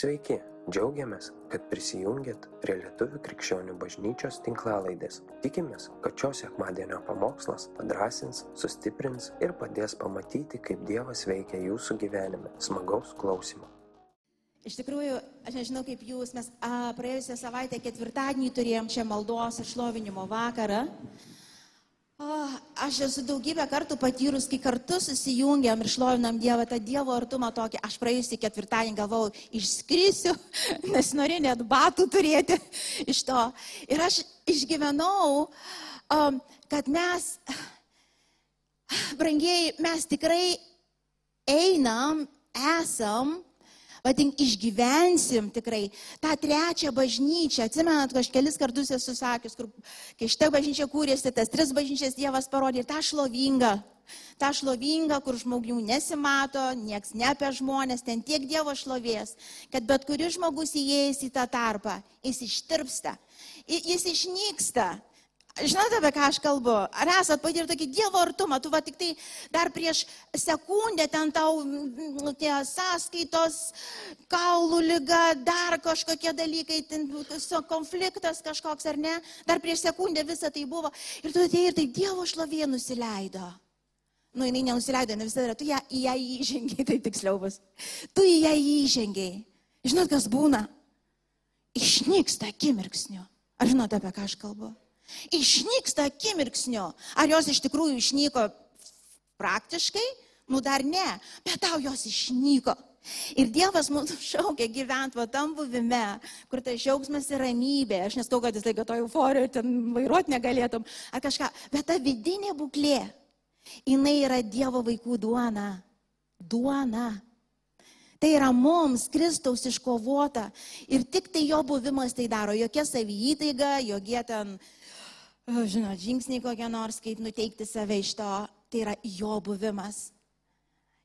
Sveiki, džiaugiamės, kad prisijungiat prie Lietuvų krikščionių bažnyčios tinklalaidės. Tikimės, kad šios sekmadienio pamokslas padrasins, sustiprins ir padės pamatyti, kaip Dievas veikia jūsų gyvenime. Smagaus klausimų. Iš tikrųjų, aš nežinau kaip jūs, mes a, praėjusią savaitę ketvirtadienį turėjom čia maldos ir šlovinimo vakarą. Aš esu daugybę kartų patyrus, kai kartu susijungiam ir šlovinam Dievą, tą Dievo artumą tokį. Aš praėjusį ketvirtadienį galvojau, išskrisiu, nes norėjau net batų turėti iš to. Ir aš išgyvenau, um, kad mes, brangiai, mes tikrai einam, esam Vadink, išgyvensim tikrai tą trečią bažnyčią. Atsimenat, aš kelis kartus esu sakęs, kur, kai šitą bažnyčią kūrėsi, tas tris bažnyčias Dievas parodė tą šlovingą. Ta šlovinga, kur žmonių nesimato, nieks ne apie žmonės, ten tiek Dievo šlovės, kad bet kuris žmogus įėjęs į tą tarpą, jis ištirpsta, jis išnyksta. Žinote, apie ką aš kalbu? Ar esat patyrę tokį Dievo artumą? Tu va tik tai dar prieš sekundę ten tau mm, tie sąskaitos, kaulų lyga, dar kažkokie dalykai, ten, konfliktas kažkoks ar ne, dar prieš sekundę visa tai buvo. Ir tu atėjai ir tai Dievo šlovė nusileido. Nu, jinai nenusileido, ne visada, tu ją, į ją įžengiai, tai tiksliau bus. Tu į ją įžengiai. Žinot, kas būna? Išnyksta akimirksniu. Ar žinote, apie ką aš kalbu? Išnyksta akimirksnio. Ar jos iš tikrųjų išnyko praktiškai? Nu dar ne, bet tau jos išnyko. Ir Dievas mūsų šaukia gyventi va tam buvime, kur tai džiaugsmas ir ramybė. Aš neskau, kad jis laiką to euforijoje ten vairuoti negalėtum, ar kažką. Bet ta vidinė būklė, jinai yra Dievo vaikų duona. Duona. Tai yra mums Kristaus iškovota. Ir tik tai jo buvimas tai daro. Jokia savyjįtaiga, jokie ten uh, žinot, žingsniai kokie nors, kaip nuteikti save iš to, tai yra jo buvimas.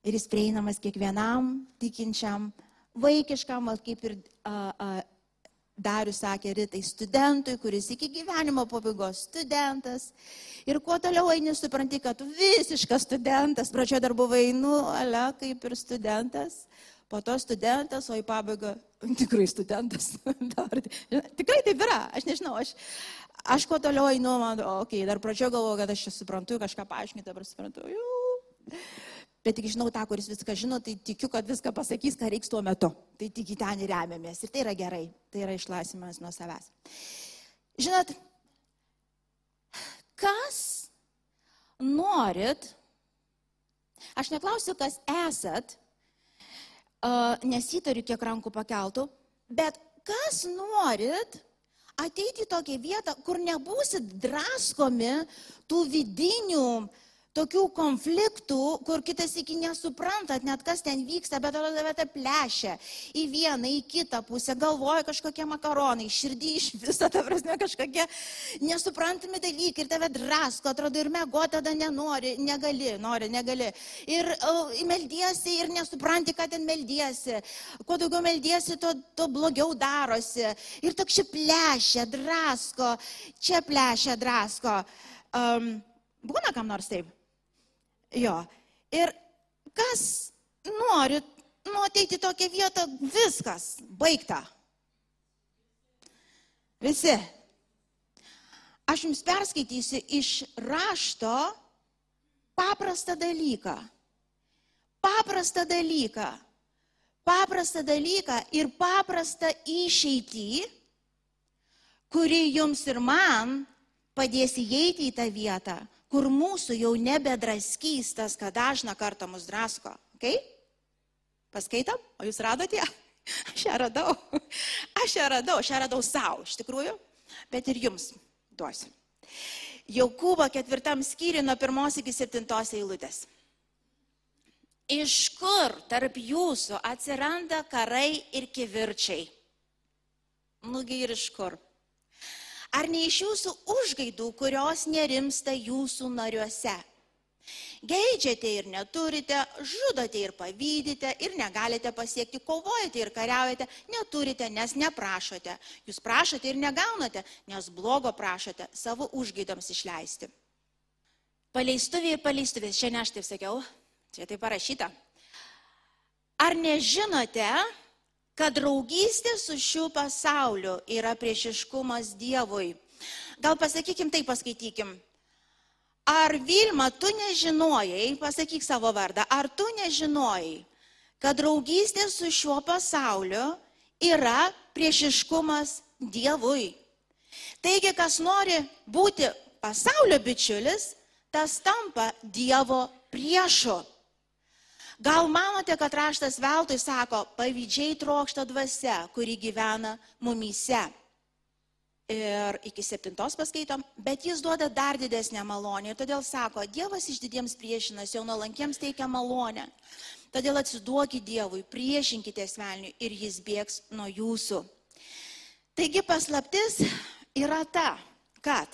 Ir jis prieinamas kiekvienam tikinčiam, vaikiškam, kaip ir a, a, Darius sakė rytai studentui, kuris iki gyvenimo pabaigos studentas. Ir kuo toliau eini, supranti, kad tu visiškas studentas. Pradžioje dar buvai, nu, ale, kaip ir studentas. Po to studentas, o į pabaigą tikrai studentas. Dar, tikrai taip yra, aš nežinau, aš, aš kuo toliau einu, man, okei, okay, dar pradžioje galvoju, kad aš čia suprantu, kažką paaiškinti, dabar suprantu. Jau. Bet tik žinau tą, kuris viską žino, tai tikiu, kad viską pasakys, ką reiks tuo metu. Tai tik į ten remiamės. Ir tai yra gerai. Tai yra išlaisvimas nuo savęs. Žinot, kas norit, aš neklausiu, kas esat, nes įtariu, kiek rankų pakeltų, bet kas norit ateiti į tokią vietą, kur nebūsit draskomi tų vidinių uh, tokių konfliktų, kur kitas iki nesuprantat net kas ten vyksta, bet tada tave plešia į vieną, į kitą pusę, galvoja kažkokie makaronai, širdį iš viso, ta prasme, kažkokie nesuprantami dalykai ir tave drasko, atrodo ir mego tada nenori, negali, nori, negali. Ir uh, meldiesi ir nesupranti, ką ten meldiesi. Kuo daugiau meldiesi, tuo, tuo blogiau darosi. Ir toks čia plešia, drasko, čia plešia, drasko. Um, būna kam nors taip? Jo. Ir kas nori nu, ateiti į tokią vietą, viskas, baigta. Visi. Aš jums perskaitysiu iš rašto paprastą dalyką. Paprastą dalyką. Paprastą dalyką ir paprastą išeitį, kuri jums ir man padės įeiti į tą vietą, kur mūsų jau nebedraskys tas, kad dažną kartą mus drasko. Okay? Paskaitom, o jūs radote? Aš ją radau. Aš ją radau, aš ją radau savo, iš tikrųjų, bet ir jums duosiu. Jokūbo ketvirtam skyriui nuo pirmos iki septintos eilutės. Iš kur tarp jūsų atsiranda karai ir kivirčiai? Nugi ir iš kur? Ar ne iš jūsų užgaidų, kurios nerimsta jūsų nariuose? Geidžiate ir neturite, žudote ir pavydite ir negalite pasiekti, kovojate ir kariaujate, neturite, nes neprašote. Jūs prašote ir negaunate, nes blogo prašote savo užgaidams išleisti. Paleistuvė, paleistuvės, šiandien aš taip sakiau, čia taip parašyta. Ar nežinote, kad draugystė su šiuo pasauliu yra priešiškumas Dievui. Gal pasakykim tai, paskaitykim. Ar Vilma, tu nežinojai, pasakyk savo vardą, ar tu nežinojai, kad draugystė su šiuo pasauliu yra priešiškumas Dievui. Taigi, kas nori būti pasaulio bičiulis, tas tampa Dievo priešu. Gal manote, kad raštas veltui sako, pavydžiai trokšta dvasia, kuri gyvena mumyse. Ir iki septintos paskaitom, bet jis duoda dar didesnę malonę. Ir todėl sako, Dievas iš didiems priešinasi, jau nuolankiems teikia malonę. Todėl atsiduokit Dievui, priešinkite svelniui ir jis bėgs nuo jūsų. Taigi paslaptis yra ta, kad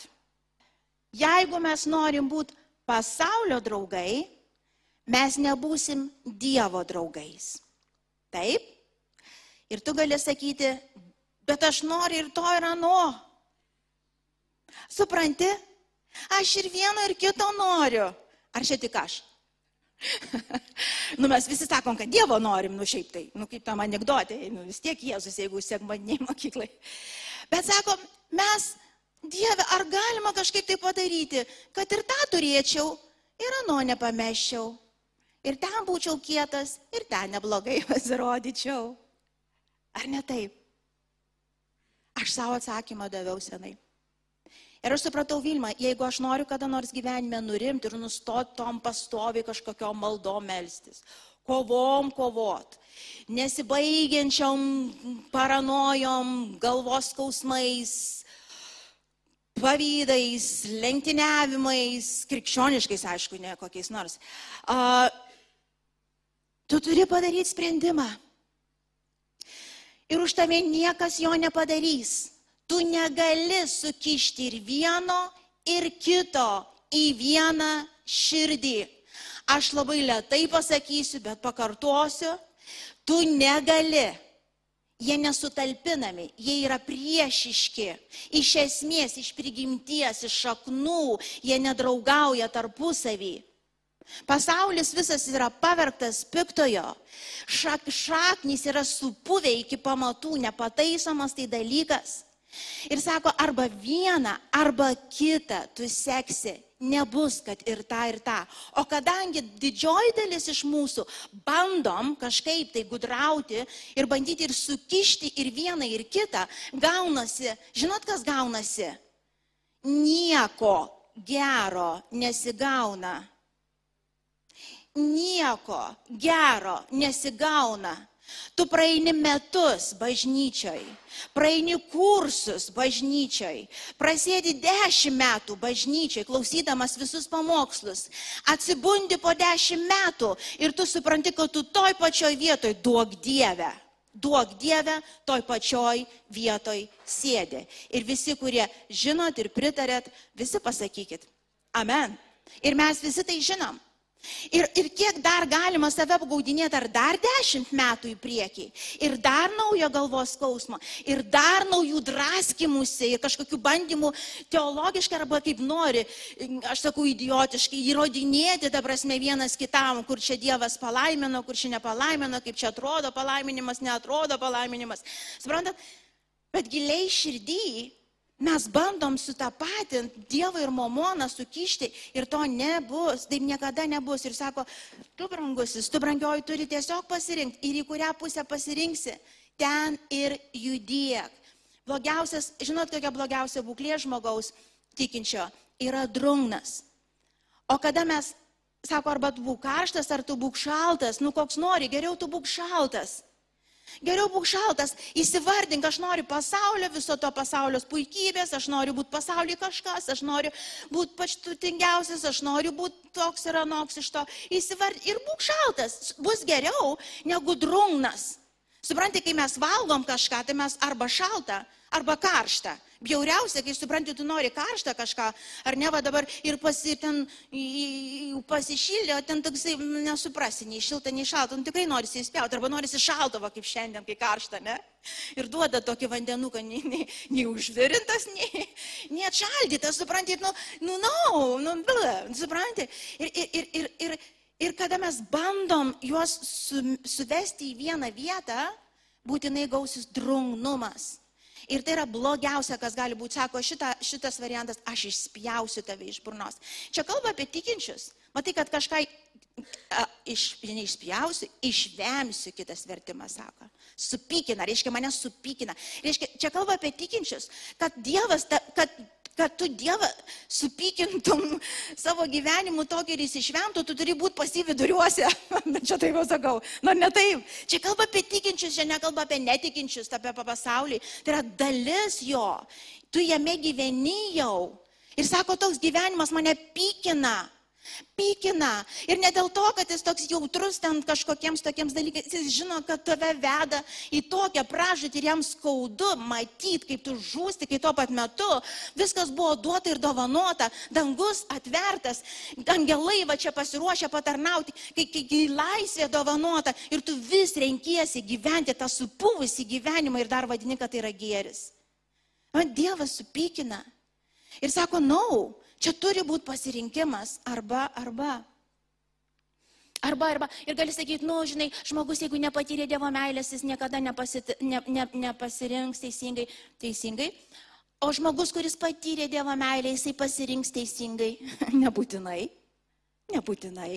jeigu mes norim būti pasaulio draugai, mes nebūsim Dievo draugais. Taip? Ir tu gali sakyti, bet aš noriu ir to ir ano. Supranti? Aš ir vieno ir kito noriu. Ar čia tik aš? nu, mes visi sakom, kad Dievo norim, nu šiaip tai, nu kaip tam anegdotė, nu, vis tiek Jėzus, jeigu sekmadieniai mokyklai. Bet sakom, mes, Dieve, ar galima kažkaip tai padaryti, kad ir tą turėčiau, ir ano nepameščiau. Ir ten būčiau kietas, ir ten neblogai pasirodyčiau. Ar ne taip? Aš savo atsakymą daviau senai. Ir aš supratau, Vilma, jeigu aš noriu kada nors gyvenime nurimti ir nustoti tom pastovi kažkokio maldo melstis, kovom kovot, nesibaigiančiom paranojom, galvos skausmais, pavydais, lenktyniavimais, krikščioniškais, aišku, ne kokiais nors. Tu turi padaryti sprendimą. Ir už tave niekas jo nepadarys. Tu negali sukišti ir vieno, ir kito į vieną širdį. Aš labai lietai pasakysiu, bet pakartosiu, tu negali. Jie nesutalpinami, jie yra priešiški. Iš esmės, iš prigimties, iš šaknų, jie nedraugauja tarpusavį. Pasaulis visas yra pavergtas piktojo. Šak, šaknys yra supuvę iki pamatų, nepataisomas tai dalykas. Ir sako, arba vieną, arba kitą tu seksi. Nebus, kad ir tą, ir tą. O kadangi didžioji dalis iš mūsų bandom kažkaip tai gudrauti ir bandyti ir sukišti ir vieną, ir kitą, gaunasi, žinot, kas gaunasi? Nieko gero nesigauna nieko gero nesigauna. Tu praeini metus bažnyčioj, praeini kursus bažnyčioj, prasėdi dešimt metų bažnyčioj, klausydamas visus pamokslus, atsibundi po dešimt metų ir tu supranti, kad tu toj pačioj vietoj duok Dievę. Duok Dievę, toj pačioj vietoj sėdė. Ir visi, kurie žinot ir pritarėt, visi pasakykit. Amen. Ir mes visi tai žinom. Ir, ir kiek dar galima save apgaudinėti, ar dar dešimt metų į priekį, ir dar naujo galvos skausmo, ir dar naujų draskimusi, ir kažkokių bandymų teologiškai arba kaip nori, aš sakau, idiotiškai įrodinėti, ta prasme, vienas kitam, kur čia Dievas palaimino, kur čia nepalaimino, kaip čia atrodo palaiminimas, neatrodo palaiminimas. Suprantat, bet giliai širdį Mes bandom sutapatinti Dievą ir Momoną, sukišti ir to nebus, taip niekada nebus. Ir sako, tu brangusis, tu brangioji turi tiesiog pasirinkti ir į kurią pusę pasirinksi, ten ir judėk. Blogiausias, žinot, kokia blogiausia būklė žmogaus tikinčio yra drungnas. O kada mes, sako, arba tu būk karštas, ar tu būk šaltas, nu koks nori, geriau tu būk šaltas. Geriau būk šaltas, įsivardink, aš noriu pasaulio, viso to pasaulio puikybės, aš noriu būti pasaulyje kažkas, aš noriu būti paštutingiausias, aš noriu būti toks ir anoks iš to. Įsivardink ir būk šaltas, bus geriau negu drungnas. Suprantate, kai mes valgom kažką, tai mes arba šaltą, arba karštą. Bjauriausia, kai supranti, tu nori karštą kažką, ar ne, va dabar ir pasi, ten, pasišildė, o ten toksai nesuprasi, nei šilta, nei šalta, nu tikrai nori įspjauti, arba nori šalto, va kaip šiandien, kai karšta, ne? Ir duoda tokį vandenuką, nei, nei, nei užvirintas, nei, nei atšaldytas, supranti, nu, nu, no, nu, blė, supranti. Ir, ir, ir, ir, ir, ir kada mes bandom juos su, suvesti į vieną vietą, būtinai gausis drungnumas. Ir tai yra blogiausia, kas gali būti. Sako, šita, šitas variantas, aš išspjausiu tave iš burnos. Čia kalba apie tikinčius. Matai, kad kažką a, iš, neišspjausiu, išvemsiu, kitas vertimas sako. Supykina, reiškia, mane supykina. Reiškia, čia kalba apie tikinčius, kad Dievas, ta, kad kad tu Dievą supykintum savo gyvenimu tokį ir jis išventų, tu turi būti pasividuriuose. Bet čia taip jau sakau. Nu, ne taip. Čia kalba apie tikinčius, čia nekalba apie netikinčius, apie pasaulį. Tai yra dalis jo. Tu jame gyveni jau. Ir sako, toks gyvenimas mane pykina. Pykina. Ir ne dėl to, kad jis toks jautrus ten kažkokiems tokiems dalykais, jis žino, kad tave veda į tokią pražūtį ir jam skaudu matyti, kaip tu žūsti, kai tuo pat metu viskas buvo duota ir dovanota, dangus atvertas, angelai va čia pasiruošę patarnauti, kai, kai, kai laisvė dovanota ir tu vis renkiesi gyventi tą supuvusį gyvenimą ir dar vadini, kad tai yra gėris. Man Dievas supykina. Ir sako, na, no, Čia turi būti pasirinkimas arba, arba. Arba, arba. Ir gali sakyti, nu, žinai, žmogus, jeigu nepatyrė Dievo meilės, jis niekada nepasit, ne, ne, nepasirinks teisingai. Teisingai. O žmogus, kuris patyrė Dievo meilę, jisai pasirinks teisingai. Nebūtinai. Nebūtinai.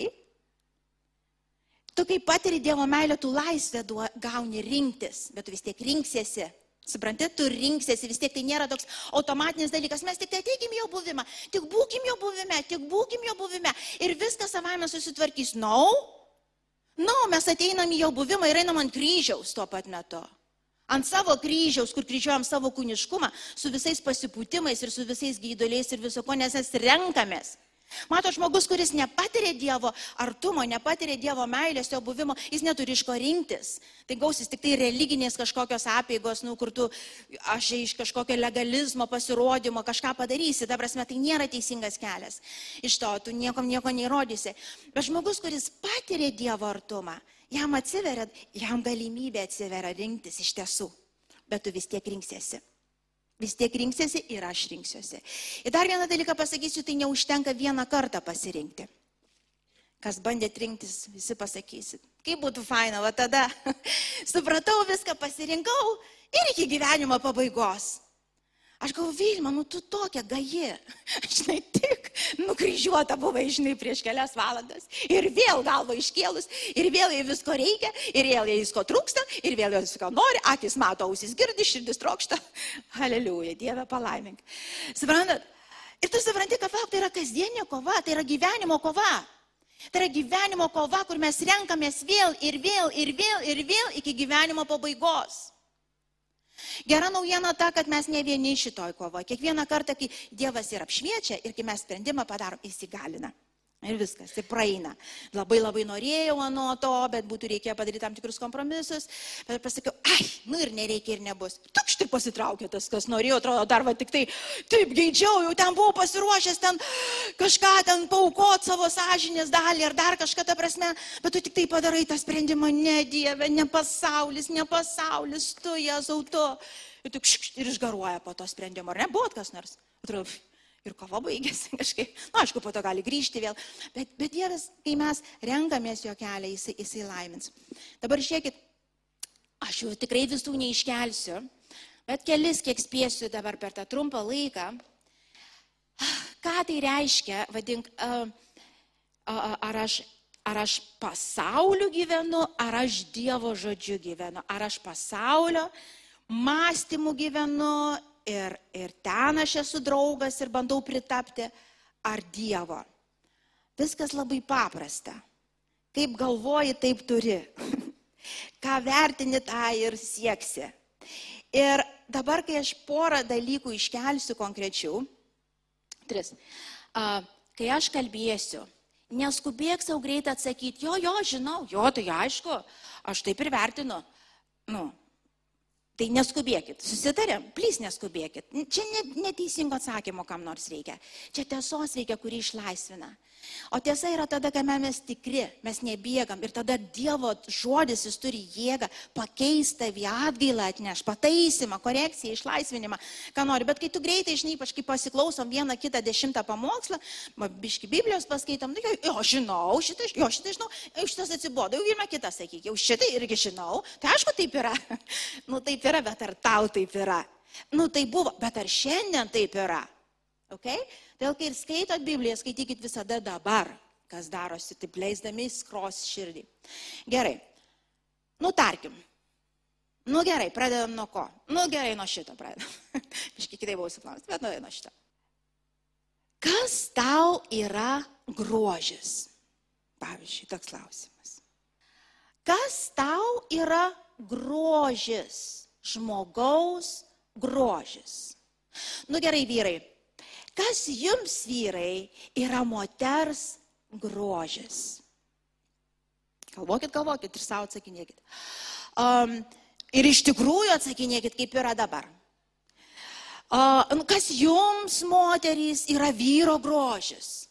Tu kai patiri Dievo meilę, tu laisvę gauni rinktis, bet tu vis tiek rinksiesi. Suprantate, tu rinksiesi, vis tiek tai nėra toks automatinis dalykas, mes tik tai ateikim jo buvimą, tik būkim jo buvime, tik būkim jo buvime ir viskas savame susitvarkys. No, no, mes ateinam į jo buvimą ir einam ant kryžiaus tuo pat metu. Ant savo kryžiaus, kur kryžiuojam savo kūniškumą, su visais pasipūtimais ir su visais gyduliais ir viso ko, nes mes renkamės. Mato žmogus, kuris nepatiria Dievo artumo, nepatiria Dievo meilės, jo buvimo, jis neturi iš ko rinktis. Tai gausis tik tai religinės kažkokios apėgos, nu, kur tu aš iš kažkokio legalizmo pasirodymo kažką padarysi. Ta prasme, tai nėra teisingas kelias. Iš to tu niekom nieko neįrodysi. Bet žmogus, kuris patiria Dievo artumą, jam atsiveria, jam galimybė atsiveria rinktis iš tiesų. Bet tu vis tiek rinksiesi. Vis tiek rinksiesi ir aš rinksiuosi. Ir dar vieną dalyką pasakysiu, tai neužtenka vieną kartą pasirinkti. Kas bandėt rinktis, visi pasakysit. Kaip būtų faina, va tada supratau viską, pasirinkau ir iki gyvenimo pabaigos. Aš galvoju, Vilma, nu tu tokia gaji. Žinai, tik nukryžiuota buvai, žinai, prieš kelias valandas. Ir vėl galva iškėlus, ir vėl jai visko reikia, ir vėl jai visko trūksta, ir vėl jai visko nori, akis mato, ausis girdi, širdis trokšta. Aleliuja, Dieve palaimink. Suprantat? Ir tu supranti, kad lauk, tai yra kasdienė kova, tai yra gyvenimo kova. Tai yra gyvenimo kova, kur mes renkamės vėl ir vėl ir vėl ir vėl iki gyvenimo pabaigos. Gera naujiena ta, kad mes ne vieni šitoj kovoje. Kiekvieną kartą, kai Dievas ir apšviečia ir kai mes sprendimą padarom, jis įgalina. Ir viskas, tai praeina. Labai labai norėjau nuo to, bet būtų reikėję padaryti tam tikrus kompromisus. Bet pasakiau, ai, nu ir nereikia ir nebus. Tukšti pasitraukė tas, kas norėjo, atrodo, dar va tik tai, taip geidžiau, jau ten buvau pasiruošęs ten kažką ten paukot savo sąžinės dalį ar dar kažką tą prasme. Bet tu tik tai padarai tą sprendimą, ne Dieve, ne pasaulis, ne pasaulis, tu, Jėzau, tu. Ir tu ir išgaruoja po to sprendimo. Ar ne, buvo kas nors? Atrodo, ir kova baigėsi kažkaip. Na, aišku, po to gali grįžti vėl. Bet, bet Dievas, kai mes renkamės jo kelią, jisai, jisai laimins. Dabar žiūrėkit, aš jau tikrai visų neiškelsiu, bet kelis, kiek spėsiu dabar per tą trumpą laiką. Ką tai reiškia, vadink, ar aš, ar aš pasaulio gyvenu, ar aš Dievo žodžiu gyvenu, ar aš pasaulio mąstymų gyvenu ir, ir ten aš esu draugas ir bandau pritapti, ar Dievo. Viskas labai paprasta. Kaip galvoji, taip turi. Ką vertini, tą ir sieksi. Ir dabar, kai aš porą dalykų iškelsiu konkrečių, tris, a, kai aš kalbėsiu, neskubėk savo greit atsakyti, jo, jo, žinau, jo, tai aišku, aš taip ir vertinu. Nu, Tai neskubėkit, susitarėm, plys neskubėkit. Čia neteisingo atsakymo kam nors reikia. Čia tiesos reikia, kuri išlaisvina. O tiesa yra tada, kai mes tikri, mes nebėgam ir tada Dievo žodis jis turi jėgą pakeisti tavį atgailą atneš, pataisimą, korekciją, išlaisvinimą, ką nori. Bet kai tu greitai, žinai, ypač kai pasiklausom vieną kitą dešimtą pamokslą, biški Biblijos paskaitom, tai jo, žinau, šitą, jo, šitą žinau, šitas atsibodo, jau vieną kitą sakyk, jau šitą irgi žinau. Tai aišku, taip yra. nu taip yra, bet ar tau taip yra? Nu tai buvo, bet ar šiandien taip yra? Okay? Dėl kai ir skaitot Bibliją, skaitykit visada dabar, kas darosi, taip leisdami skros širdį. Gerai. Nu, tarkim. Nu gerai, pradedam nuo ko? Nu gerai, nuo šito pradedam. Iški kitai buvau suplanas, bet nu, nuo šito. Kas tau yra grožis? Pavyzdžiui, toks klausimas. Kas tau yra grožis? Žmogaus grožis. Nu gerai, vyrai, Kas jums vyrai yra moters grožis? Kalbokit, kalbokit ir savo atsakinėkit. Um, ir iš tikrųjų atsakinėkit, kaip yra dabar. Uh, kas jums, moterys, yra vyro grožis?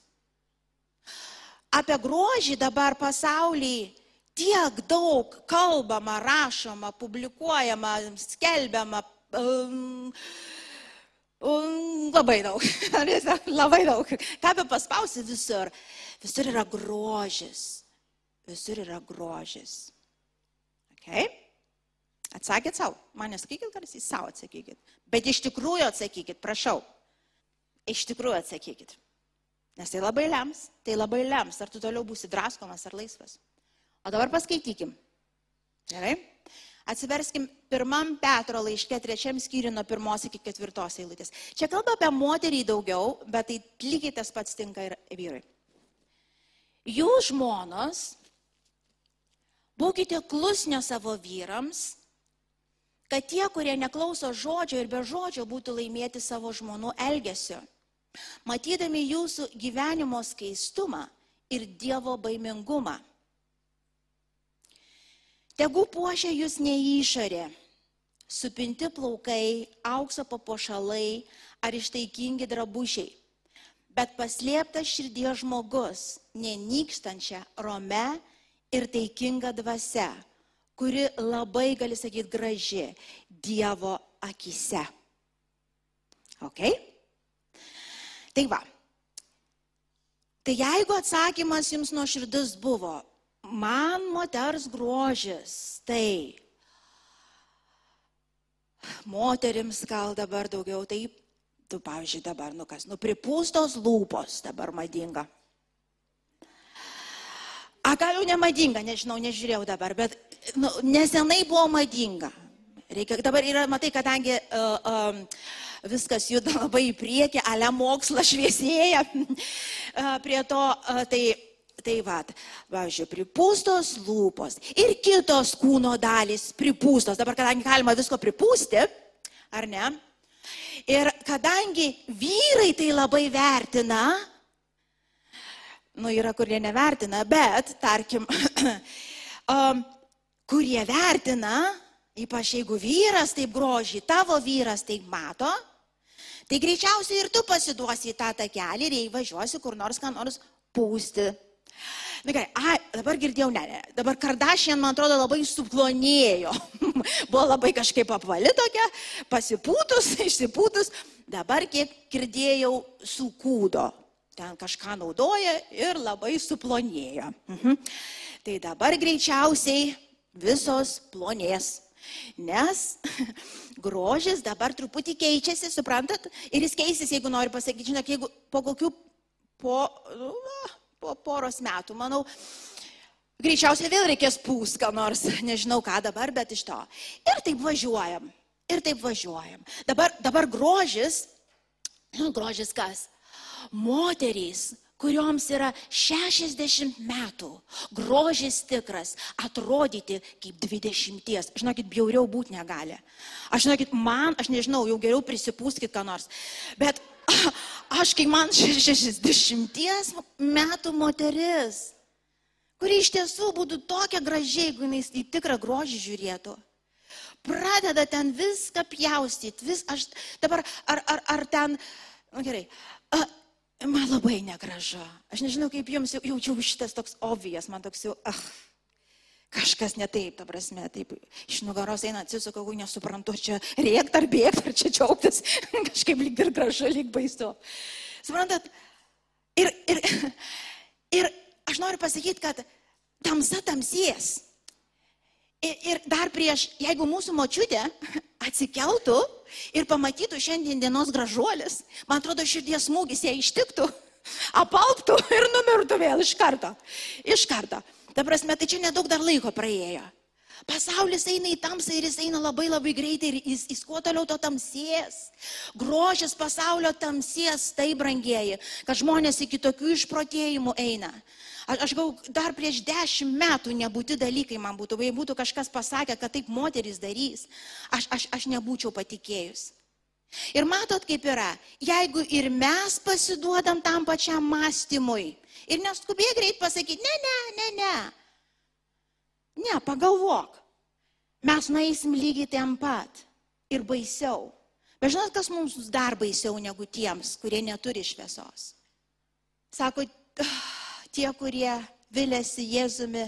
Apie grožį dabar pasaulyje tiek daug kalbama, rašoma, publikuojama, skelbiama. Um, Labai daug. Labai daug. Ką be paspausi visur. Visur yra grožis. Visur yra grožis. Okay? Atsakėt savo. Man nesakykit, jūs savo atsakykit. Bet iš tikrųjų atsakykit, prašau. Iš tikrųjų atsakykit. Nes tai labai lems, tai labai lems, ar tu toliau būsi draskomas ar laisvas. O dabar paskaitykim. Gerai? Atsiverskim pirmam Petro laiške, trečiam skyriui nuo pirmos iki ketvirtos eilutės. Čia kalba apie moterį daugiau, bet tai lygiai tas pats tinka ir vyrai. Jūs žmonos, būkite klusnio savo vyrams, kad tie, kurie neklauso žodžio ir be žodžio būtų laimėti savo žmonų elgesio, matydami jūsų gyvenimo skaistumą ir Dievo baimingumą. Tegu puošia jūs ne išorė, supinti plaukai, aukso papuošalai ar ištaikingi drabužiai, bet paslėptas širdies žmogus, nenykstančia rome ir taikinga dvasia, kuri labai, gali sakyti, graži Dievo akise. Ok? Tai va. Tai jeigu atsakymas jums nuo širdis buvo, man moters grožis, tai moterims gal dabar daugiau, tai tu, pavyzdžiui, dabar, nu kas, nu pripūstos lūpos dabar madinga. A gal jau nemadinga, nežinau, nežiūrėjau dabar, bet nu, nesenai buvo madinga. Reikia, dabar yra, matai, kadangi uh, um, viskas juda labai į priekį, ale mokslas šviesėja uh, prie to, uh, tai Tai va, pavyzdžiui, pripūstos lūpos ir kitos kūno dalys pripūstos. Dabar, kadangi galima visko pripūsti, ar ne? Ir kadangi vyrai tai labai vertina, nu yra, kurie nevertina, bet, tarkim, um, kurie vertina, ypač jeigu vyras taip grožį, tavo vyras taip mato, tai greičiausiai ir tu pasiduosi į tą takelį ir jei važiuosi kur nors ką nors pūsti. Na gerai, ai, dabar girdėjau, ne, ne, dabar Kardašian, man atrodo, labai suplonėjo. Buvo labai kažkaip apvali tokia, pasipūtus, išsipūtus, dabar kiek girdėjau, sukūdo. Ten kažką naudoja ir labai suplonėjo. Mhm. Tai dabar greičiausiai visos plonės. Nes grožis dabar truputį keičiasi, suprantat? Ir jis keisis, jeigu nori pasakyti, žinok, jeigu po kokių, po, nu, po poros metų, manau, greičiausiai vėl reikės pūs, ką nors, nežinau ką dabar, bet iš to. Ir taip važiuojam. Ir taip važiuojam. Dabar, dabar grožis, grožis kas? Moterys, kurioms yra 60 metų, grožis tikras, atrodyti kaip 20. Žinokit, bjauriau būti negali. Aš žinokit, man, aš nežinau, jau geriau prisipūskit ką nors. Bet aš, kai man 60 metų moteris, kuri iš tiesų būtų tokia gražiai, jeigu jinai į tikrą grožį žiūrėtų, pradeda ten viską pjaustyti, vis, aš dabar, ar, ar, ar ten, na nu, gerai, a, man labai negražu. Aš nežinau, kaip jums jau- jaučiau šitas toks obvijas, man toks jau, ah, kažkas ne taip, ta prasme, taip iš nugaros eina atsisukau, nesuprantu, čia rėkti ar bėgti, ar čia džiaugtis, kažkaip lyg ir gražu, lyg baisu. Suprantat, ir, ir, ir aš noriu pasakyti, kad tamsa tamsies. Ir, ir dar prieš, jeigu mūsų močiutė atsikeltų ir pamatytų šiandien dienos gražuolis, man atrodo, širdies smūgis ją ištiktų, apalptų ir numirtų vėl iš karto. Iš karto. Ta prasme, tai čia nedaug dar laiko praėjo. Pasaulis eina į tamsą ir jis eina labai labai greitai ir jis, jis kuo toliau to tamsės. Grožis pasaulio tamsės, tai brangieji, kad žmonės iki tokių išprotėjimų eina. Aš, aš gal dar prieš dešimt metų nebūti dalykai man būtų, jei būtų kažkas pasakę, kad taip moteris darys, aš, aš, aš nebūčiau patikėjus. Ir matot, kaip yra, jeigu ir mes pasiduodam tam pačiam mąstymui ir neskubėk greit pasakyti, ne, ne, ne, ne. Ne, pagalvok. Mes nueisim lygiai ten pat ir baisiau. Bet žinot, kas mums dar baisiau negu tiems, kurie neturi šviesos? Sako, "Ah, tie, kurie vilėsi Jėzumi,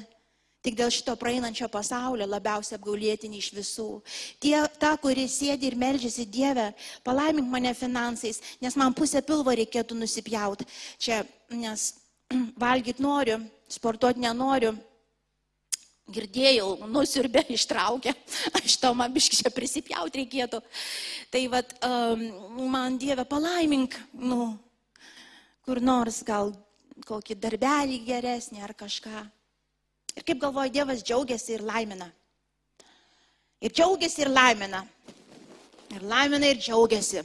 tik dėl šito praeinančio pasaulio labiausiai apgaulėtini iš visų. Tie, ta, kuri sėdi ir melžiasi Dievę, palaimink mane finansais, nes man pusę pilvo reikėtų nusipjauti. Čia, nes valgyti noriu, sportuoti nenoriu. Girdėjau, nusirbė, ištraukė, aš to man biškiai prisipjauti reikėtų. Tai vad, um, man Dieve palaimink, nu, kur nors gal kokį darbelį geresnį ar kažką. Ir kaip galvoja, Dievas džiaugiasi ir laimina. Ir džiaugiasi ir laimina. Ir laimina ir džiaugiasi.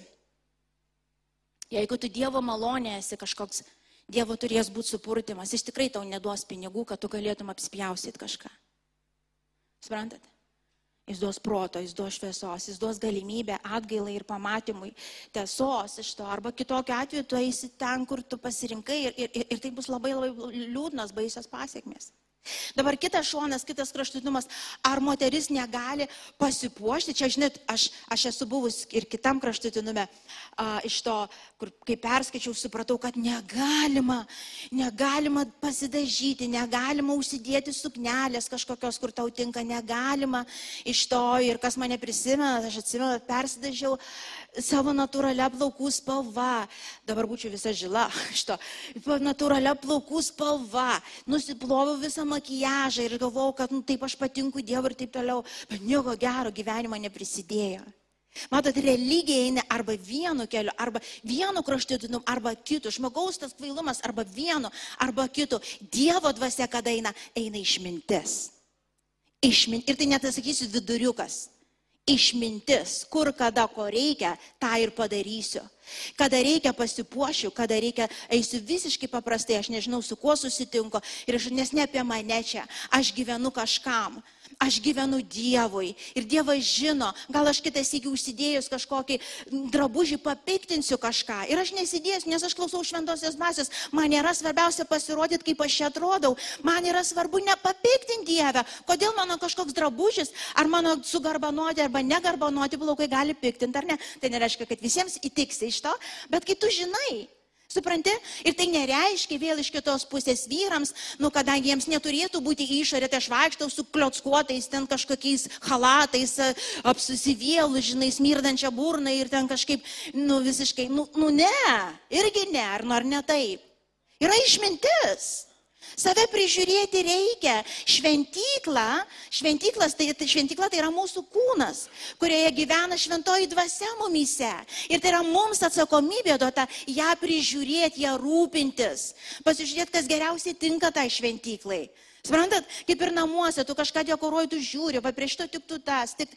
Jeigu tu Dievo malonė esi kažkoks, Dievo turės būti supurtimas, jis tikrai tau neduos pinigų, kad tu galėtum apspjausit kažką. Suprantate? Jis duos proto, jis duos šviesos, jis duos galimybę atgailai ir pamatymui tiesos iš to. Arba kitokiu atveju tu eisi ten, kur tu pasirinkai ir, ir, ir tai bus labai labai liūdnas, baisios pasiekmes. Dabar kitas šonas, kitas kraštutinumas, ar moteris negali pasipuošti, čia žinot, aš, aš esu buvus ir kitam kraštutinume, a, iš to, kur kai perskaičiau, supratau, kad negalima, negalima pasidažyti, negalima užsidėti suknelės kažkokios, kur tau tinka, negalima iš to ir kas mane prisimena, aš atsimenu, persidažiau savo natūralia plaukų spalva, dabar būčiau visa žila, iš to, natūralia plaukų spalva, nusiploviau visą makijažą ir galvojau, kad nu, taip aš patinku Dievui ir taip toliau, bet nieko gero gyvenimo neprisidėjo. Matot, religija eina arba vienu keliu, arba vienu kraštutinumu, arba kitu. Žmogaus tas kvailumas arba vienu, arba kitu. Dievo dvasia, kada eina, eina išmintis. Išmin... Ir tai net sakysiu viduriukas. Išmintis, kur kada ko reikia, tą ir padarysiu. Kada reikia pasipuošiu, kada reikia eisiu visiškai paprastai, aš nežinau, su kuo susitinku. Ir aš, nes ne apie mane čia, aš gyvenu kažkam. Aš gyvenu Dievui ir Dievas žino, gal aš kitas įgi užsidėjus kažkokį drabužį papiktinsiu kažką. Ir aš nesidėsiu, nes aš klausau šventosios dvasios. Man nėra svarbiausia pasirodyti, kaip aš čia atrodau. Man yra svarbu nepapiktinti Dievę. Kodėl mano kažkoks drabužis, ar mano sugarbanuoti arba negarbanuoti plaukai gali piktinti ar ne. Tai nereiškia, kad visiems įtiksi iš to, bet kai tu žinai, Supranti? Ir tai nereiškia vėl iš kitos pusės vyrams, nu, kadangi jiems neturėtų būti išorė, tai aš vaikštau su kliockuotais, ten kažkokiais halatais, apsusivėlų, žinai, smirdančią burną ir ten kažkaip, nu, visiškai, nu, nu ne, irgi ne, ar, nu, ar ne taip. Yra išmintis. Save prižiūrėti reikia. Šventykla, šventyklas, tai, tai šventykla tai yra mūsų kūnas, kurioje gyvena šventoji dvasia mumyse. Ir tai yra mums atsakomybė duota ją prižiūrėti, ją rūpintis. Pasižiūrėti, kas geriausiai tinka tai šventyklai. Suprantat, kaip ir namuose, tu kažką dekoruoji, tu žiūri, va prieš to tik tu tas. Tik...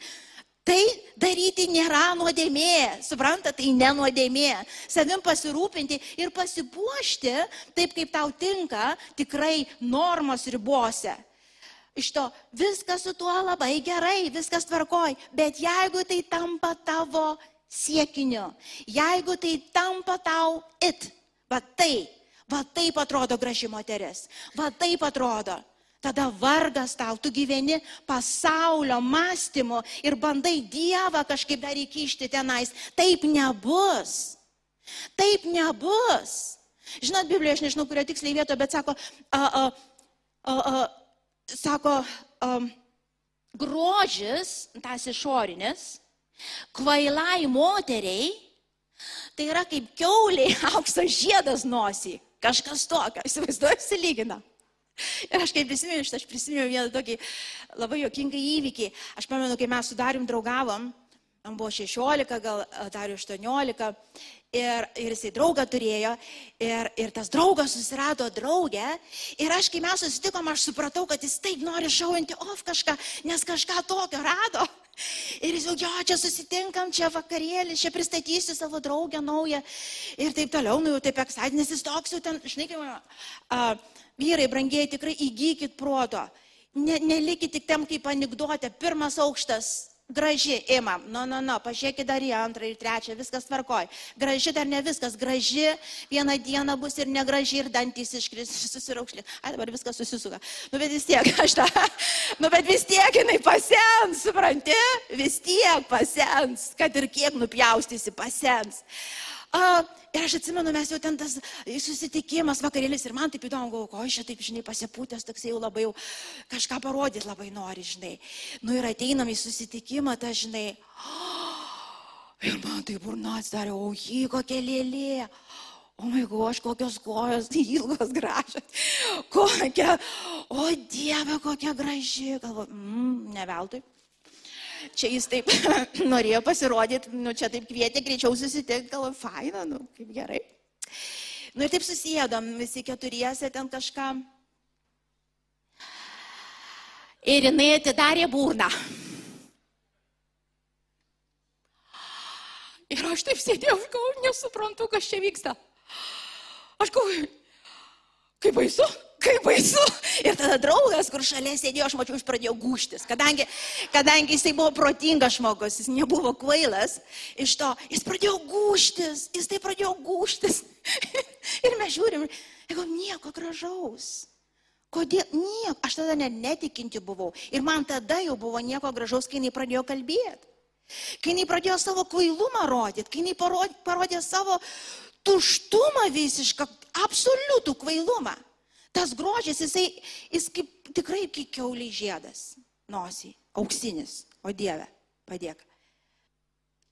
Tai daryti nėra nuodėmė, suprantate, tai ne nuodėmė. Savim pasirūpinti ir pasipuošti taip, kaip tau tinka, tikrai normos ribose. Iš to viskas su tuo labai gerai, viskas tvarkoj, bet jeigu tai tampa tavo siekiniu, jeigu tai tampa tau it, va tai, va taip atrodo graži moteris, va taip atrodo tada vargas tau, tu gyveni pasaulio mąstymu ir bandai Dievą kažkaip dar įkišti tenais. Taip nebus. Taip nebus. Žinot, Biblijoje, aš nežinau, kurio tiksliai vietoje, bet sako, a, a, a, a, sako, a, grožis, tas išorinis, kvailai moteriai, tai yra kaip keuliai aukso žiedas nosį. Kažkas tokio, įsivaizduoju, silygina. Ir aš kaip prisimenu, aš prisimenu vieną tokį labai jokingą įvykį. Aš pamenu, kai mes su Darium draugavom, man buvo 16, gal Dariu 18, ir, ir jisai draugą turėjo, ir, ir tas draugas susirado draugę, ir aš, kai mes susitikom, aš supratau, kad jis taip nori šauinti off kažką, nes kažką tokio rado. Ir jis jau, jo, čia susitinkam, čia vakarėlį, čia pristatysiu savo draugę naują ir taip toliau, nu jau taip eksait, nes jis toks jau ten, žinai, kaip uh, vyrai, brangiai, tikrai įgykit proto. Ne, nelikit tik tam kaip anegdotė, pirmas aukštas, graži, imam, nu, nu, nu, pažiūrėkit dar į antrą ir trečią, viskas tvarkoj. Graži dar ne viskas, graži vieną dieną bus ir negraži ir dantys iškris, susiraukšlė. Ai, dabar viskas susisuka. Nu, bet vis tiek, aš tą, nu, bet vis tiek jinai pasens, supranti, vis tiek pasens, kad ir kiek nupjaustysi, pasens. A, ir aš atsimenu, mes jau ten tas susitikimas, vakarėlis ir man taip įdomu, galvoju, ko aš čia taip, žinai, pasipūtęs, toks jau labai jau kažką parodyti labai nori, žinai. Nu ir ateinam į susitikimą, ta, žinai. Ir man tai burna atsidarė, o jį kokia lėlė. O my goš, kokios kojos ilgos gražios. Kokia, o Dieve, kokia graži. Galvoju, mm, ne veltui čia jis taip norėjo pasirodyti, nu čia taip kvietė greičiau susitikti, galvoju, faina, nu kaip gerai. Nu ir taip susėdom visi keturiese ten kažką. Ir jinai atidarė būrną. Ir aš taip sėdėjau, galvoju, nesuprantu, kas čia vyksta. Aš galvoju, kaip baisu kaip baisu. Ir tada draugas, kur šalia sėdėjo, aš mačiau, jis pradėjo gūštis. Kadangi, kadangi jisai buvo protingas žmogus, jis nebuvo kvailas, iš to jis pradėjo gūštis, jis tai pradėjo gūštis. ir mes žiūrim, jeigu nieko gražaus. Kodėl? Nieko. Aš tada net netikinti buvau. Ir man tada jau buvo nieko gražaus, kai jinai pradėjo kalbėti. Kai jinai pradėjo savo kvailumą rodyti, kai jinai parodė, parodė savo tuštumą visišką, absoliutų kvailumą tas grožis, jisai, jis kaip, tikrai kaip keuliai žiedas, nosį, auksinis, o Dieve, padėk.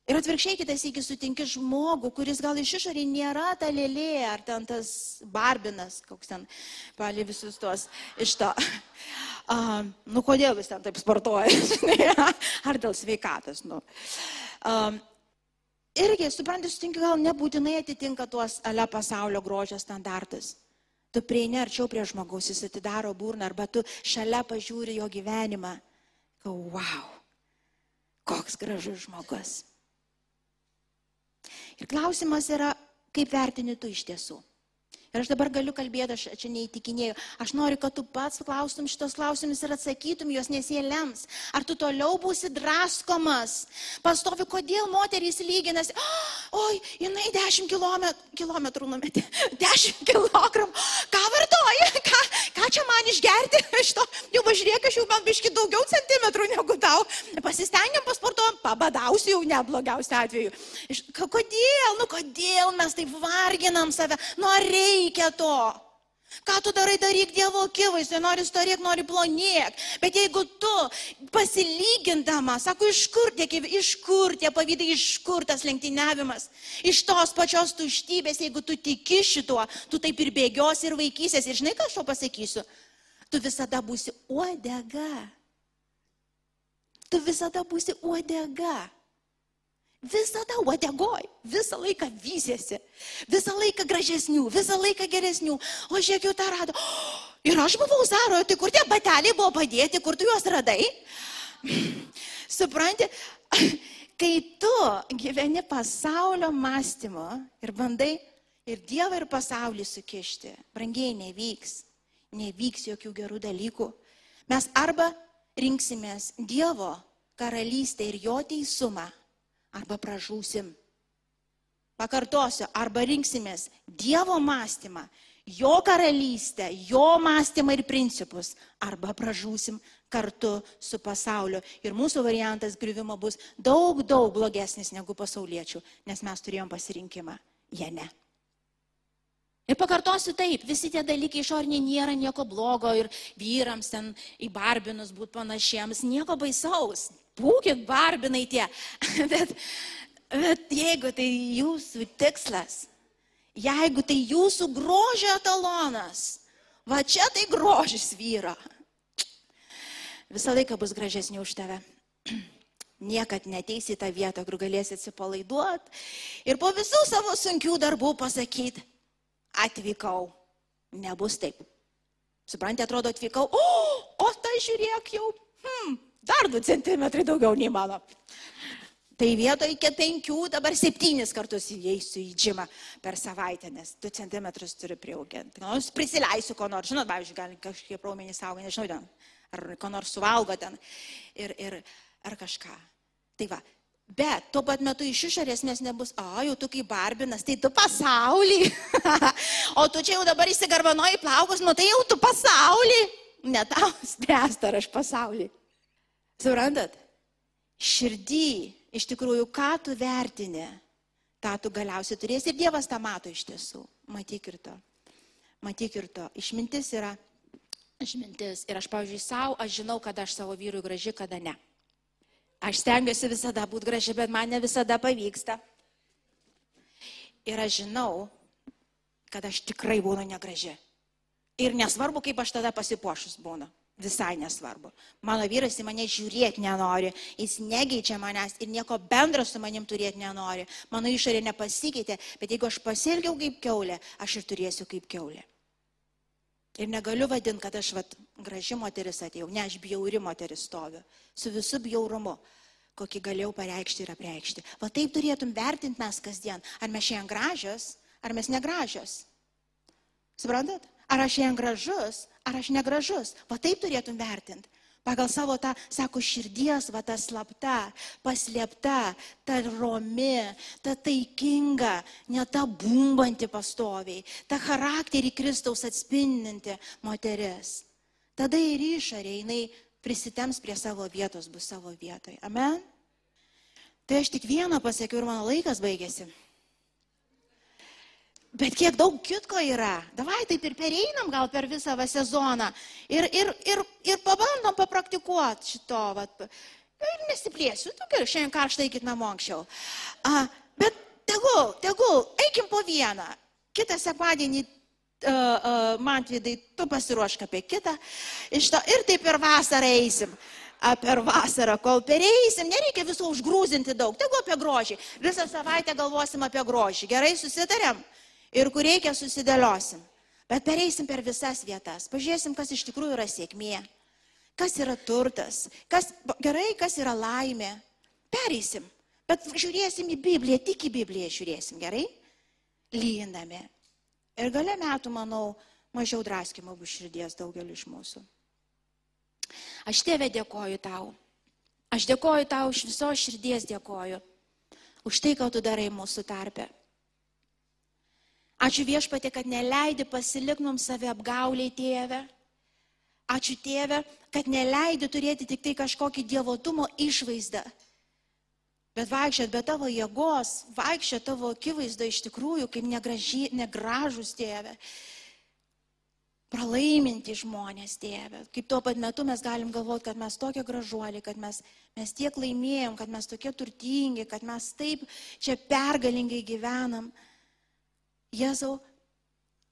Ir atvirkščiai kitas iki sutinki žmogų, kuris gal iš išorį nėra ta lėlė, ar ten tas barbinas, koks ten, pali visus tuos iš to. Uh, nu, kodėl jis ten taip sportuoja, ar dėl sveikatos, nu. Uh, irgi, suprantate, sutinki, gal nebūtinai atitinka tuos ale pasaulio grožio standartus. Tu prieini arčiau prie žmogaus, jis atidaro burną, arba tu šalia pažiūri jo gyvenimą. Kau, wow, koks gražus žmogus. Ir klausimas yra, kaip vertini tu iš tiesų. Ir aš dabar galiu kalbėti, aš čia neįtikinėjau. Aš noriu, kad tu pats klaustum šitos klausimus ir atsakytum juos, nes jie lems. Ar tu toliau būsi draskomas? Pastovi, kodėl moterys lyginasi? Oi, jinai 10 km, kilometrų numetė. 10 kg. Ką vartoji? Ką, ką čia man išgerti? Iš to, jau važiuok, aš jau man biški daugiau centimetrų negu tau. Pasistengiam pasportuom, pabadausiu jau neblogiausiu atveju. Iš, kodėl? Nu kodėl mes taip varginam save? Nu ar reikia to. Ką tu darai, daryk Dievo akivaizdoje, nori storėk, nori plonėk. Bet jeigu tu pasilygindama, sako, iš kur tie, iš kur tie pavydai, iš kur tas lenktyniavimas, iš tos pačios tuštybės, jeigu tu tiki šituo, tu taip ir bėgios ir vaikysies. Ir žinai, ką aš to pasakysiu? Tu visada būsi uodega. Tu visada būsi uodega. Visada uodegoj, visą laiką vysėsi, visą laiką gražesnių, visą laiką geresnių. O žiūrėk, jau tą rado. Ir aš buvau Zaroje, tai kur tie bateliai buvo padėti, kur tu juos radai? Supranti, kai tu gyveni pasaulio mąstymo ir bandai ir Dievą, ir pasaulį sukišti, brangiai nevyks, nevyks jokių gerų dalykų. Mes arba rinksimės Dievo karalystę ir jo teisumą arba pražūsim. Pakartosiu, arba rinksimės Dievo mąstymą, Jo karalystę, Jo mąstymą ir principus, arba pražūsim kartu su pasauliu. Ir mūsų variantas griuvimo bus daug, daug blogesnis negu pasauliečių, nes mes turėjom pasirinkimą. Jie ne. Ir pakartosiu taip, visi tie dalykai išoriniai nėra nieko blogo ir vyrams ten į barbinus būti panašiems, nieko baisaus. Būkit barbinai tie. bet, bet jeigu tai jūsų tikslas, jeigu tai jūsų grožio etalonas, va čia tai grožis vyro. Visą laiką bus gražesnė už tave. Niekad neteisi į tą vietą, kur galėsi atsipalaiduoti ir po visų savo sunkių darbų pasakyti, atvykau. Nebus taip. Suprantate, atrodo, atvykau, o, o tai žiūrėk jau, hmm, dar 2 cm daugiau nei mano. Tai vietoj iki 5, dabar 7 kartus įeisiu į džimą per savaitę, nes 2 cm turiu priauginti. Nors prisileisiu ko nors, žinot, pavyzdžiui, gali kažkiek raumenys auga, nežinau, ten, ar ko nors suvalgo ten, ir, ir, ar kažką. Tai va, Bet tuo pat metu iš išorės nes nebus, o jau tu kaip barbinas, tai tu pasaulį. o tu čia jau dabar įsigarbanoji plaukus, nu tai jau tu pasaulį. Ne tau spręsta, ar aš pasaulį. Suprantat? Širdį, iš tikrųjų, ką tu vertini, tą tu galiausiai turėsi ir Dievas tą mato iš tiesų. Matyk ir to. Matyk ir to. Išmintis yra išmintis. Ir aš, pavyzdžiui, savo, aš žinau, kada aš savo vyrui graži, kada ne. Aš stengiuosi visada būti graži, bet man ne visada pavyksta. Ir aš žinau, kad aš tikrai būnu negraži. Ir nesvarbu, kaip aš tada pasipošus būnu. Visai nesvarbu. Mano vyras į mane žiūrėti nenori, jis negeičia manęs ir nieko bendro su manim turėti nenori. Mano išorė nepasikeitė, bet jeigu aš pasielgiau kaip keulė, aš ir turėsiu kaip keulė. Ir negaliu vadinti, kad aš vat, graži moteris atėjau, ne, aš bjauri moteris stoviu, su visu bjaurumu, kokį galėjau pareikšti ir apreikšti. Va taip turėtum vertinti mes kasdien, ar mes šiandien gražios, ar mes negražios. Suprantat? Ar aš šiandien gražus, ar aš negražus. Va taip turėtum vertinti. Pagal savo tą, sako, širdies, va ta slapta, paslėpta, ta romi, ta taikinga, ne ta bumbanti pastoviai, ta charakterį Kristaus atspindinti moteris. Tada ir išorė, jinai prisitems prie savo vietos, bus savo vietoje. Amen. Tai aš tik vieną pasakiau ir mano laikas baigėsi. Bet kiek daug kitko yra. Davai taip ir pereinam gal per visą va sezoną. Ir, ir, ir, ir pabandom papraktikuoti šito. Vat. Ir nesiplėsiu. Tu gerai, šiandien karštai eikit namo anksčiau. A, bet tegul, tegul, eikim po vieną. Kitą sekmadienį man vidai, tu pasiruošk apie kitą. To ir taip per vasarą eisim per vasarą, kol pereisim, nereikia visų užgrūzinti daug, tegu apie grožį. Visą savaitę galvosim apie grožį. Gerai, susitarėm? Ir kur reikia susidėliosim. Bet pereisim per visas vietas, pažiūrėsim, kas iš tikrųjų yra sėkmė, kas yra turtas, kas, gerai, kas yra laimė. Pereisim, bet žiūrėsim į Bibliją, tik į Bibliją žiūrėsim, gerai? Lyjindami. Ir gale metų, manau, mažiau draskimo bus širdies daugeliu iš mūsų. Aš tėvė dėkoju tau. Aš dėkoju tau iš viso širdies dėkoju. Už tai, ką tu darai mūsų tarpe. Ačiū viešpatė, kad neleidi pasiliknum save apgauliai tėvę. Ačiū tėvė, kad neleidi turėti tik tai kažkokį dievotumo išvaizdą. Bet vaikščiat be tavo jėgos, vaikščiat tavo akivaizdą iš tikrųjų kaip negraži, negražus tėvė. Pralaiminti žmonės, tėvė. Kaip tuo pat metu mes galim galvoti, kad mes tokie gražuoliai, kad mes, mes tiek laimėjom, kad mes tokie turtingi, kad mes taip čia pergalingai gyvenam. Jėzau,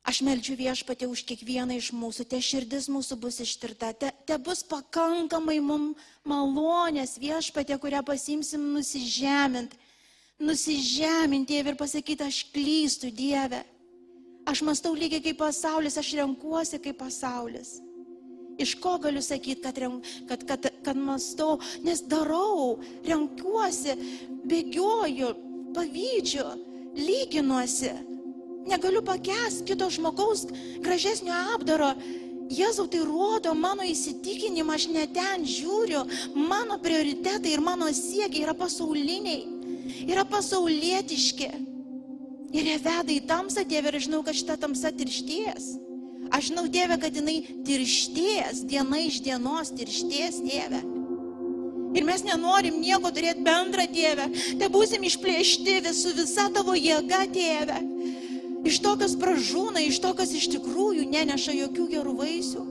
aš meldžiu viešpatė už kiekvieną iš mūsų, te širdis mūsų bus ištirta, te, te bus pakankamai mums malonės viešpatė, kurią pasimsim nusižemint, nusižeminti ir pasakyti, aš klystu Dieve. Aš mastau lygiai kaip pasaulis, aš renkuosi kaip pasaulis. Iš ko galiu sakyti, kad, kad, kad, kad mastau, nes darau, renkuosi, bėgioju, pavydžiu, lyginuosi negaliu pakęs kito žmogaus gražesnio apdaro. Jėzau, tai rodo mano įsitikinimą, aš ne ten žiūriu, mano prioritetai ir mano siekiai yra pasauliniai, yra pasaulietiški. Ir jie veda į tamsą, Dieve, ir žinau, kad šita tamsa tiršties. Aš žinau, Dieve, kad jinai tiršties, diena iš dienos tiršties, Dieve. Ir mes nenorim nieko turėti bendrą, Dieve. Te būsim išplėšti visų visa tavo jėga, Dieve. Iš to, kas pražūna, iš to, kas iš tikrųjų neneša jokių gerų vaisių.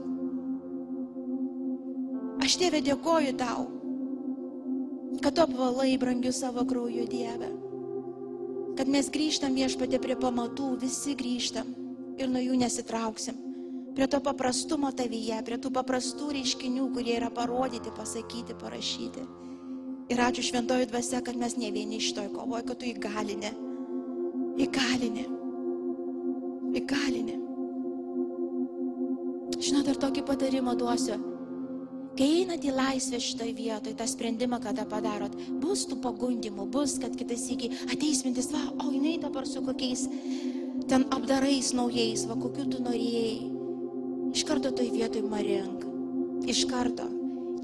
Aš tėvė dėkoju tau, kad tu apvalai brangiu savo krauju Dieve. Kad mes grįžtam viešpatė prie pamatų, visi grįžtam ir nuo jų nesitrauksim. Prie to paprastumo tavyje, prie tų paprastų reiškinių, kurie yra parodyti, pasakyti, parašyti. Ir ačiū šventoji dvasia, kad mes ne vieni iš toj kovoje, kad tu įgalinė. Įgalinė. Įgalinė. Žinot, dar tokį patarimą duosiu. Kai einat į laisvę šitoje vietoje, tą sprendimą, kada padarot, bus tų pagundimų, bus, kad kitas iki ateis mintis, va, o jinai dabar su kokiais ten apdarais naujais, va, kokiu tu norėjai. Iš karto toj vietoj marink. Iš karto.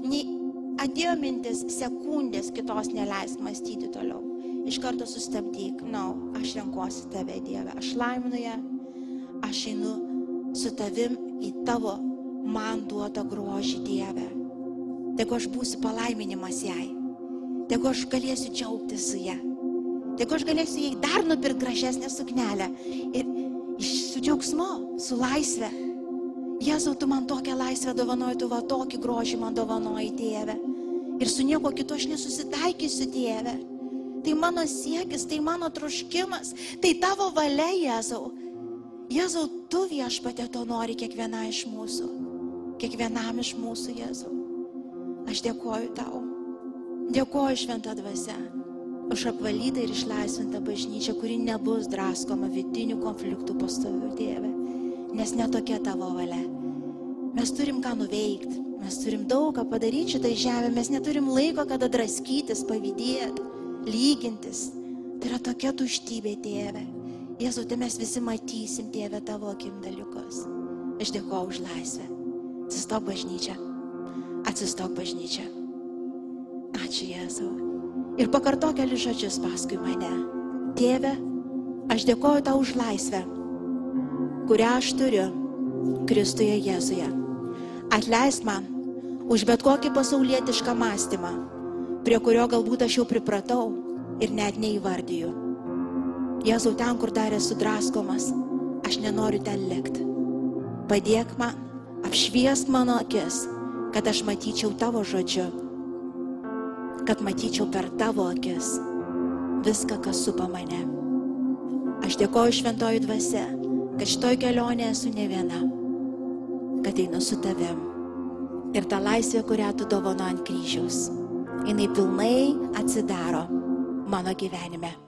Nei atėjo mintis sekundės kitos neleisk mąstyti toliau. Iš karto sustabdyk. Na, no, aš renkuosi tave, Dieve. Aš laiminu ją. Aš einu su tavim į tavo man duotą grožį, Dieve. Tegu aš būsiu palaiminimas jai. Tegu aš galėsiu džiaugtis su ją. Tegu aš galėsiu jai dar nupirkti gražesnę suknelę. Ir su džiaugsmu, su laisvė. Jėzau, tu man tokią laisvę dovanoji, tu va tokį grožį man dovanoji, Dieve. Ir su nieko kitu aš nesusitaikysiu, Dieve. Tai mano siekis, tai mano troškimas, tai tavo valia, Jėzau. Jėzau, tu viešpatė to nori kiekviena iš mūsų. Kiekvienam iš mūsų, Jėzau. Aš dėkoju tau. Dėkoju šventą dvasę už apvalytą ir išlaisvintą bažnyčią, kuri nebus draskoma vidinių konfliktų pastovių, Dieve. Nes netokia tavo valia. Mes turim ką nuveikti, mes turim daug ką padaryti šitai žemė, mes neturim laiko, kada draskytis, pavydėti, lygintis. Tai yra tokia tuštybė, tėve. Jėzau, tai mes visi matysim, tėve, tavo akim dalykus. Aš dėkoju už laisvę. Atsistok bažnyčia. Atsistok bažnyčia. Ačiū Jėzau. Ir pakartok kelius žodžius paskui mane. Tėve, aš dėkoju tau už laisvę, kurią aš turiu Kristuje Jėzuje. Atleisk man už bet kokį pasaulietišką mąstymą, prie kurio galbūt aš jau pripratau ir net neįvardyju. Jėzau, ten, kur dar esu draskomas, aš nenoriu ten likti. Padėk man, apšviesk mano akis, kad aš matyčiau tavo žodžiu, kad matyčiau per tavo akis viską, kas supa mane. Aš dėkoju šventoji dvasia, kad šitoj kelionė esu ne viena, kad einu su tavim. Ir ta laisvė, kurią tu dovano ant kryžiaus, jinai pilnai atsidaro mano gyvenime.